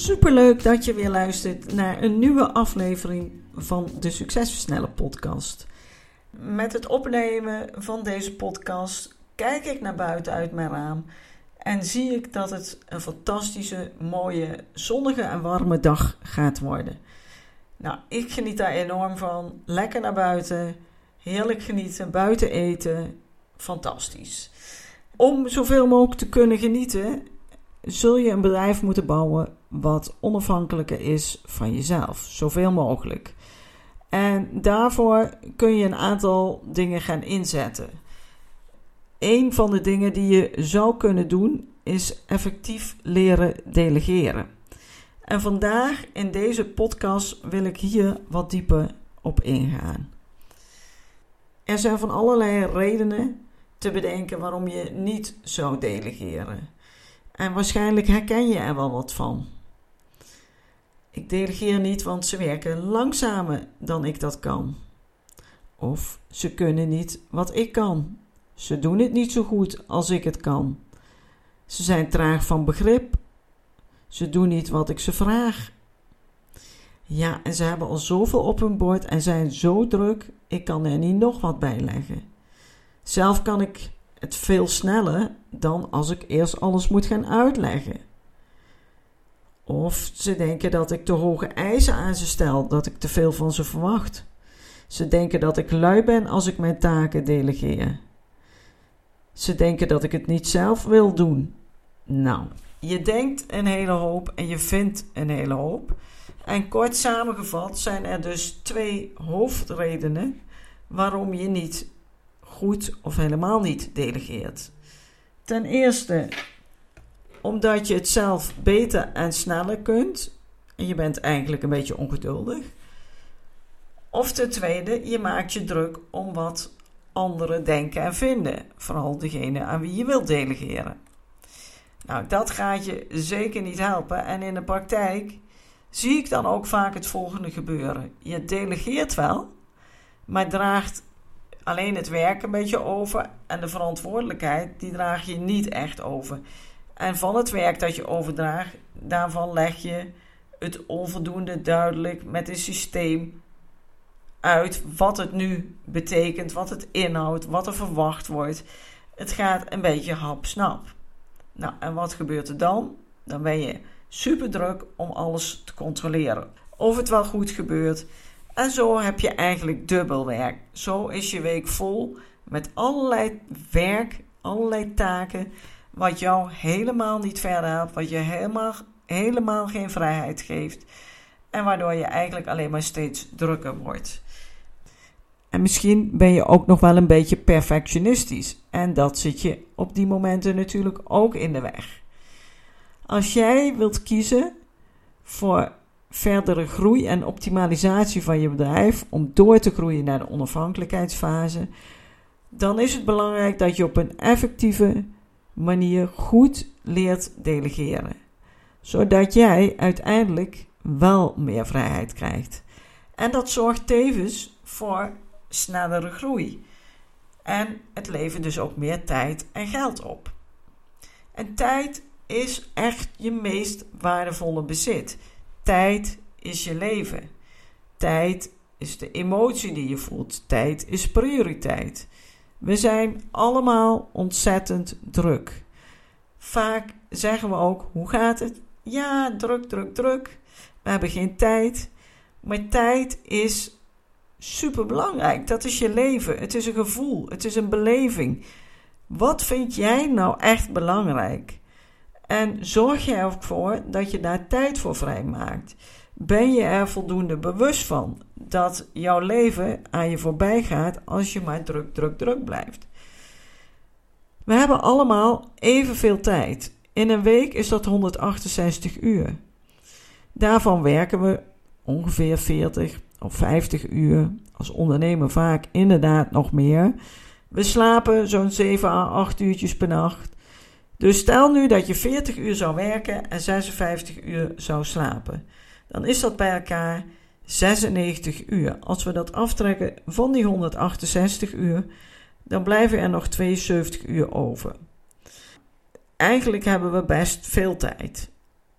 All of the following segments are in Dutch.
Superleuk dat je weer luistert naar een nieuwe aflevering van de Succesversneller podcast. Met het opnemen van deze podcast kijk ik naar buiten uit mijn raam en zie ik dat het een fantastische, mooie, zonnige en warme dag gaat worden. Nou, ik geniet daar enorm van. Lekker naar buiten, heerlijk genieten, buiten eten, fantastisch. Om zoveel mogelijk te kunnen genieten, zul je een bedrijf moeten bouwen wat onafhankelijker is van jezelf, zoveel mogelijk. En daarvoor kun je een aantal dingen gaan inzetten. Een van de dingen die je zou kunnen doen is effectief leren delegeren. En vandaag in deze podcast wil ik hier wat dieper op ingaan. Er zijn van allerlei redenen te bedenken waarom je niet zou delegeren. En waarschijnlijk herken je er wel wat van. Ik delegeer niet, want ze werken langzamer dan ik dat kan. Of ze kunnen niet wat ik kan. Ze doen het niet zo goed als ik het kan. Ze zijn traag van begrip. Ze doen niet wat ik ze vraag. Ja, en ze hebben al zoveel op hun bord en zijn zo druk, ik kan er niet nog wat bij leggen. Zelf kan ik het veel sneller dan als ik eerst alles moet gaan uitleggen. Of ze denken dat ik te hoge eisen aan ze stel, dat ik te veel van ze verwacht. Ze denken dat ik lui ben als ik mijn taken delegeer. Ze denken dat ik het niet zelf wil doen. Nou, je denkt een hele hoop en je vindt een hele hoop. En kort samengevat zijn er dus twee hoofdredenen waarom je niet goed of helemaal niet delegeert. Ten eerste omdat je het zelf beter en sneller kunt. En je bent eigenlijk een beetje ongeduldig. Of ten tweede, je maakt je druk om wat anderen denken en vinden. Vooral degene aan wie je wilt delegeren. Nou, dat gaat je zeker niet helpen. En in de praktijk zie ik dan ook vaak het volgende gebeuren. Je delegeert wel, maar draagt alleen het werk een beetje over. En de verantwoordelijkheid, die draag je niet echt over. En van het werk dat je overdraagt, daarvan leg je het onvoldoende duidelijk met een systeem uit wat het nu betekent, wat het inhoudt, wat er verwacht wordt. Het gaat een beetje hap-snap. Nou, en wat gebeurt er dan? Dan ben je super druk om alles te controleren. Of het wel goed gebeurt. En zo heb je eigenlijk dubbel werk. Zo is je week vol met allerlei werk, allerlei taken wat jou helemaal niet verder helpt, wat je helemaal, helemaal geen vrijheid geeft en waardoor je eigenlijk alleen maar steeds drukker wordt. En misschien ben je ook nog wel een beetje perfectionistisch en dat zit je op die momenten natuurlijk ook in de weg. Als jij wilt kiezen voor verdere groei en optimalisatie van je bedrijf om door te groeien naar de onafhankelijkheidsfase, dan is het belangrijk dat je op een effectieve, manier goed leert delegeren. Zodat jij uiteindelijk wel meer vrijheid krijgt. En dat zorgt tevens voor snellere groei. En het levert dus ook meer tijd en geld op. En tijd is echt je meest waardevolle bezit. Tijd is je leven. Tijd is de emotie die je voelt. Tijd is prioriteit. We zijn allemaal ontzettend druk. Vaak zeggen we ook: hoe gaat het? Ja, druk, druk, druk. We hebben geen tijd. Maar tijd is super belangrijk. Dat is je leven. Het is een gevoel. Het is een beleving. Wat vind jij nou echt belangrijk? En zorg je ervoor dat je daar tijd voor vrijmaakt. Ben je er voldoende bewust van dat jouw leven aan je voorbij gaat als je maar druk, druk, druk blijft? We hebben allemaal evenveel tijd. In een week is dat 168 uur. Daarvan werken we ongeveer 40 of 50 uur. Als ondernemer vaak inderdaad nog meer. We slapen zo'n 7 à 8 uurtjes per nacht. Dus stel nu dat je 40 uur zou werken en 56 uur zou slapen. Dan is dat bij elkaar 96 uur. Als we dat aftrekken van die 168 uur, dan blijven er nog 72 uur over. Eigenlijk hebben we best veel tijd.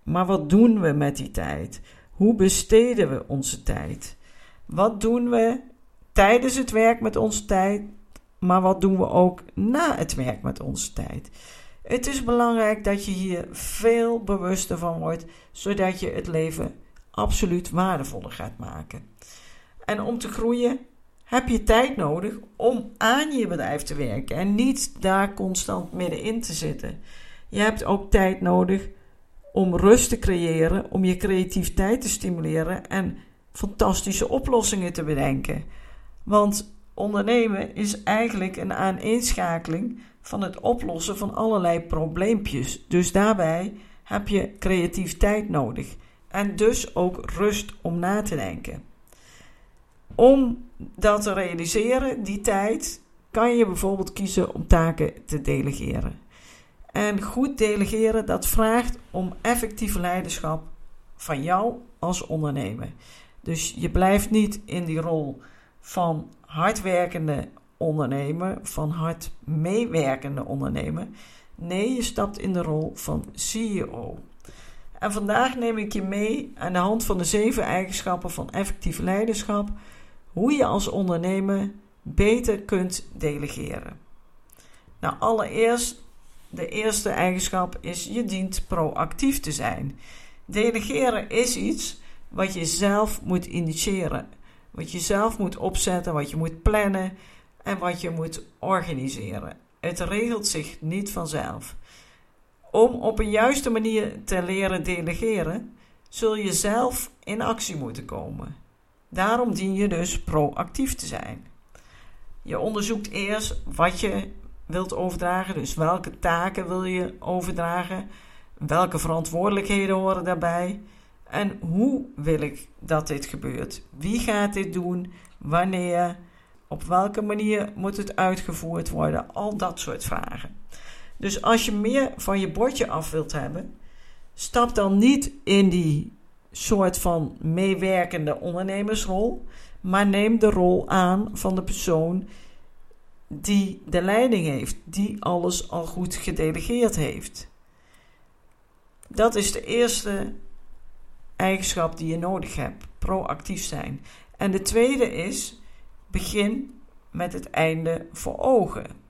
Maar wat doen we met die tijd? Hoe besteden we onze tijd? Wat doen we tijdens het werk met onze tijd, maar wat doen we ook na het werk met onze tijd? Het is belangrijk dat je hier veel bewuster van wordt, zodat je het leven absoluut waardevoller gaat maken. En om te groeien heb je tijd nodig om aan je bedrijf te werken en niet daar constant middenin te zitten. Je hebt ook tijd nodig om rust te creëren, om je creativiteit te stimuleren en fantastische oplossingen te bedenken. Want ondernemen is eigenlijk een aaneenschakeling van het oplossen van allerlei probleempjes. Dus daarbij heb je creativiteit nodig en dus ook rust om na te denken. Om dat te realiseren, die tijd, kan je bijvoorbeeld kiezen om taken te delegeren. En goed delegeren, dat vraagt om effectief leiderschap van jou als ondernemer. Dus je blijft niet in die rol van hardwerkende ondernemer, van hard meewerkende ondernemer. Nee, je stapt in de rol van CEO. En vandaag neem ik je mee aan de hand van de zeven eigenschappen van effectief leiderschap, hoe je als ondernemer beter kunt delegeren. Nou, allereerst, de eerste eigenschap is je dient proactief te zijn. Delegeren is iets wat je zelf moet initiëren, wat je zelf moet opzetten, wat je moet plannen en wat je moet organiseren. Het regelt zich niet vanzelf. Om op een juiste manier te leren delegeren, zul je zelf in actie moeten komen. Daarom dien je dus proactief te zijn. Je onderzoekt eerst wat je wilt overdragen, dus welke taken wil je overdragen, welke verantwoordelijkheden horen daarbij en hoe wil ik dat dit gebeurt. Wie gaat dit doen, wanneer, op welke manier moet het uitgevoerd worden, al dat soort vragen. Dus als je meer van je bordje af wilt hebben, stap dan niet in die soort van meewerkende ondernemersrol, maar neem de rol aan van de persoon die de leiding heeft, die alles al goed gedelegeerd heeft. Dat is de eerste eigenschap die je nodig hebt: proactief zijn. En de tweede is: begin met het einde voor ogen.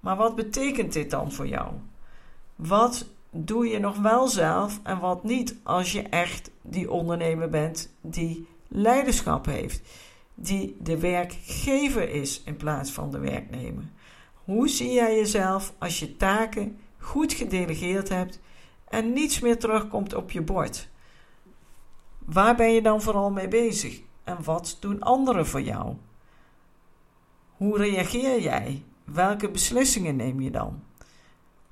Maar wat betekent dit dan voor jou? Wat doe je nog wel zelf en wat niet als je echt die ondernemer bent die leiderschap heeft, die de werkgever is in plaats van de werknemer? Hoe zie jij jezelf als je taken goed gedelegeerd hebt en niets meer terugkomt op je bord? Waar ben je dan vooral mee bezig en wat doen anderen voor jou? Hoe reageer jij welke beslissingen neem je dan?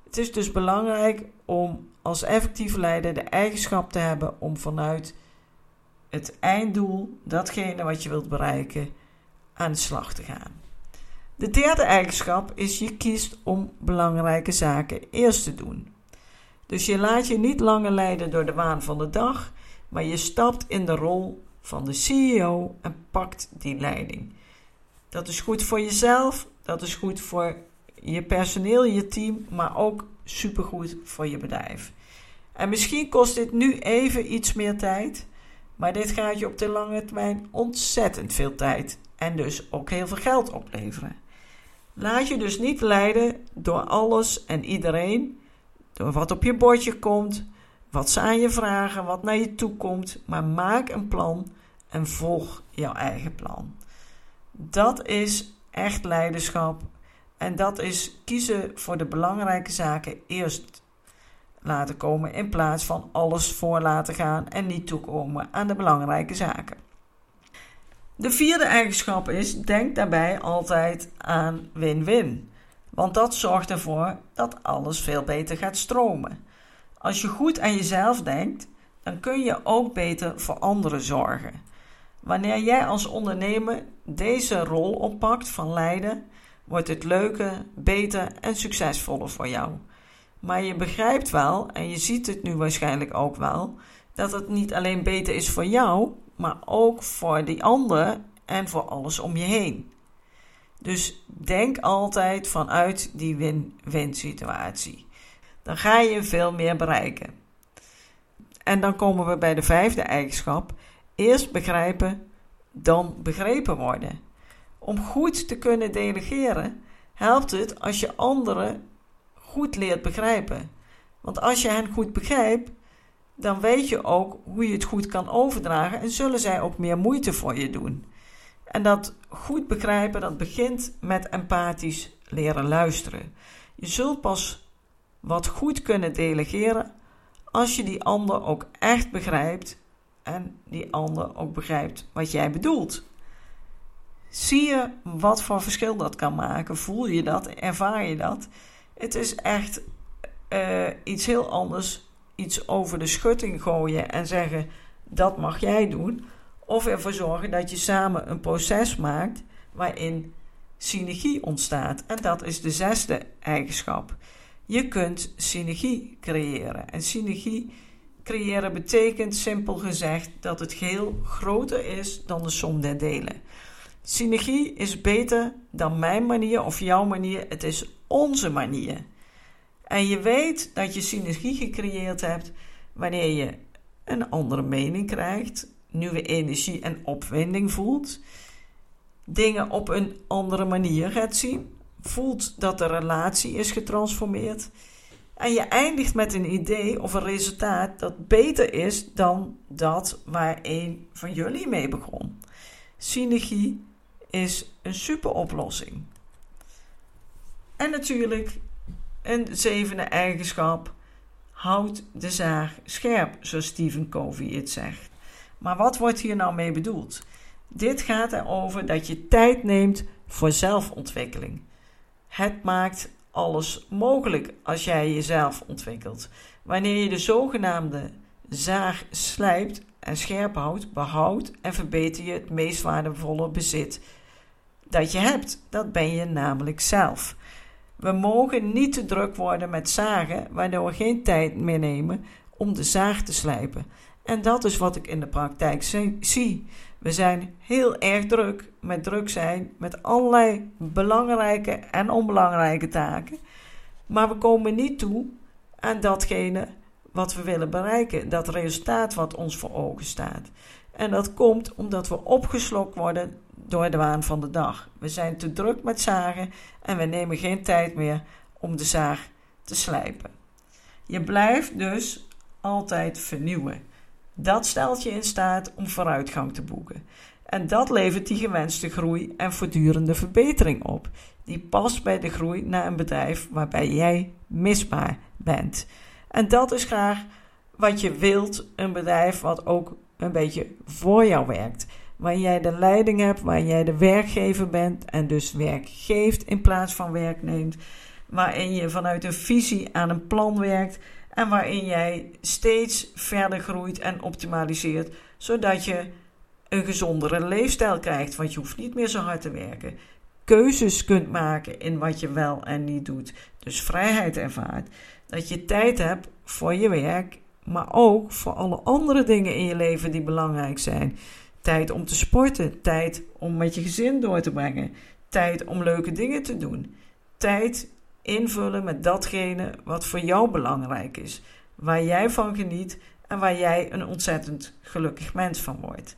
Het is dus belangrijk om als effectieve leider de eigenschap te hebben om vanuit het einddoel, datgene wat je wilt bereiken, aan de slag te gaan. De derde eigenschap is je kiest om belangrijke zaken eerst te doen. Dus je laat je niet langer leiden door de waan van de dag, maar je stapt in de rol van de CEO en pakt die leiding. Dat is goed voor jezelf, dat is goed voor je personeel, je team, maar ook supergoed voor je bedrijf. En misschien kost dit nu even iets meer tijd, maar dit gaat je op de lange termijn ontzettend veel tijd en dus ook heel veel geld opleveren. Laat je dus niet leiden door alles en iedereen, door wat op je bordje komt, wat ze aan je vragen, wat naar je toe komt, maar maak een plan en volg jouw eigen plan. Dat is echt leiderschap. En dat is kiezen voor de belangrijke zaken eerst laten komen in plaats van alles voor laten gaan en niet toekomen aan de belangrijke zaken. De vierde eigenschap is: denk daarbij altijd aan win-win. Want dat zorgt ervoor dat alles veel beter gaat stromen. Als je goed aan jezelf denkt, dan kun je ook beter voor anderen zorgen. Wanneer jij als ondernemer deze rol oppakt van leiden, wordt het leuker, beter en succesvoller voor jou. Maar je begrijpt wel, en je ziet het nu waarschijnlijk ook wel, dat het niet alleen beter is voor jou, maar ook voor die ander en voor alles om je heen. Dus denk altijd vanuit die win-win situatie. Dan ga je veel meer bereiken. En dan komen we bij de vijfde eigenschap. Eerst begrijpen, dan begrepen worden. Om goed te kunnen delegeren helpt het als je anderen goed leert begrijpen. Want als je hen goed begrijpt, dan weet je ook hoe je het goed kan overdragen en zullen zij ook meer moeite voor je doen. En dat goed begrijpen, dat begint met empathisch leren luisteren. Je zult pas wat goed kunnen delegeren als je die ander ook echt begrijpt en die ander ook begrijpt wat jij bedoelt. Zie je wat voor verschil dat kan maken? Voel je dat? Ervaar je dat? Het is echt uh, iets heel anders. Iets over de schutting gooien en zeggen: dat mag jij doen. Of ervoor zorgen dat je samen een proces maakt waarin synergie ontstaat. En dat is de zesde eigenschap. Je kunt synergie creëren. En synergie creëren betekent simpel gezegd dat het geheel groter is dan de som der delen. Synergie is beter dan mijn manier of jouw manier. Het is onze manier. En je weet dat je synergie gecreëerd hebt wanneer je een andere mening krijgt, nieuwe energie en opwinding voelt, dingen op een andere manier gaat zien, voelt dat de relatie is getransformeerd en je eindigt met een idee of een resultaat dat beter is dan dat waar een van jullie mee begon. Synergie is een super oplossing. En natuurlijk een zevende eigenschap. Houd de zaag scherp, zoals Stephen Covey het zegt. Maar wat wordt hier nou mee bedoeld? Dit gaat erover dat je tijd neemt voor zelfontwikkeling. Het maakt alles mogelijk als jij jezelf ontwikkelt. Wanneer je de zogenaamde zaag slijpt en scherp houdt, behoudt en verbeter je het meest waardevolle bezit dat je hebt. Dat ben je namelijk zelf. We mogen niet te druk worden met zagen, waardoor we geen tijd meer nemen om de zaag te slijpen. En dat is wat ik in de praktijk zie. We zijn heel erg druk met druk zijn, met allerlei belangrijke en onbelangrijke taken. Maar we komen niet toe aan datgene wat we willen bereiken, dat resultaat wat ons voor ogen staat. En dat komt omdat we opgeslokt worden door de waan van de dag. We zijn te druk met zagen en we nemen geen tijd meer om de zaag te slijpen. Je blijft dus altijd vernieuwen. Dat stelt je in staat om vooruitgang te boeken. En dat levert die gewenste groei en voortdurende verbetering op. Die past bij de groei naar een bedrijf waarbij jij misbaar bent. En dat is graag wat je wilt: een bedrijf wat ook een beetje voor jou werkt waar jij de leiding hebt, waar jij de werkgever bent en dus werk geeft in plaats van werk neemt, waarin je vanuit een visie aan een plan werkt en waarin jij steeds verder groeit en optimaliseert, zodat je een gezondere leefstijl krijgt, want je hoeft niet meer zo hard te werken. Keuzes kunt maken in wat je wel en niet doet. Dus vrijheid ervaart. Dat je tijd hebt voor je werk, maar ook voor alle andere dingen in je leven die belangrijk zijn. Tijd om te sporten, tijd om met je gezin door te brengen, tijd om leuke dingen te doen, tijd invullen met datgene wat voor jou belangrijk is, waar jij van geniet en waar jij een ontzettend gelukkig mens van wordt.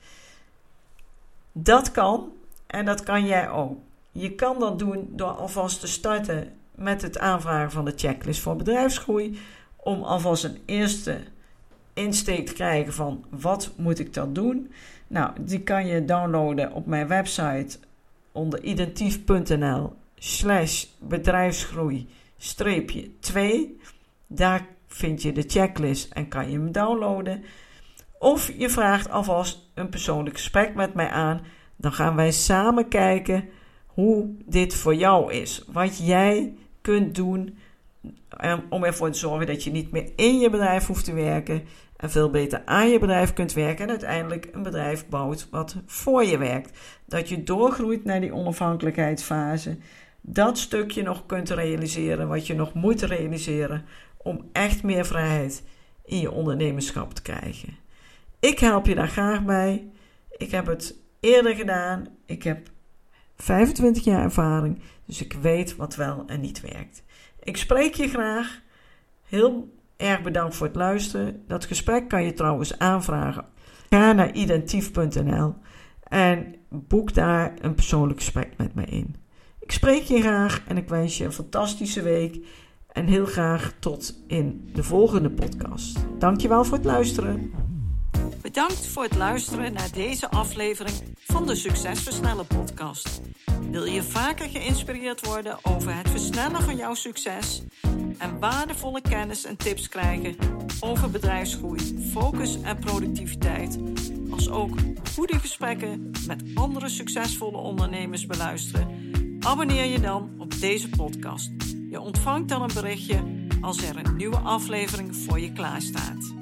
Dat kan en dat kan jij ook. Je kan dat doen door alvast te starten met het aanvragen van de checklist voor bedrijfsgroei, om alvast een eerste insteek te krijgen van wat moet ik dan doen. Nou, die kan je downloaden op mijn website onder identief.nl slash bedrijfsgroei 2. Daar vind je de checklist en kan je hem downloaden. Of je vraagt alvast een persoonlijk gesprek met mij aan. Dan gaan wij samen kijken hoe dit voor jou is. Wat jij kunt doen om ervoor te zorgen dat je niet meer in je bedrijf hoeft te werken en veel beter aan je bedrijf kunt werken en uiteindelijk een bedrijf bouwt wat voor je werkt. Dat je doorgroeit naar die onafhankelijkheidsfase. Dat stukje nog kunt realiseren wat je nog moet realiseren om echt meer vrijheid in je ondernemerschap te krijgen. Ik help je daar graag bij. Ik heb het eerder gedaan. Ik heb 25 jaar ervaring, dus ik weet wat wel en niet werkt. Ik spreek je graag. Heel erg bedankt voor het luisteren. Dat gesprek kan je trouwens aanvragen. Ga naar identief.nl en boek daar een persoonlijk gesprek met me in. Ik spreek je graag en ik wens je een fantastische week. En heel graag tot in de volgende podcast. Dankjewel voor het luisteren. Bedankt voor het luisteren naar deze aflevering van de Succesversnellen podcast. Wil je vaker geïnspireerd worden over het versnellen van jouw succes en waardevolle kennis en tips krijgen over bedrijfsgroei, focus en productiviteit, als ook goede gesprekken met andere succesvolle ondernemers beluisteren? Abonneer je dan op deze podcast. Je ontvangt dan een berichtje als er een nieuwe aflevering voor je klaarstaat.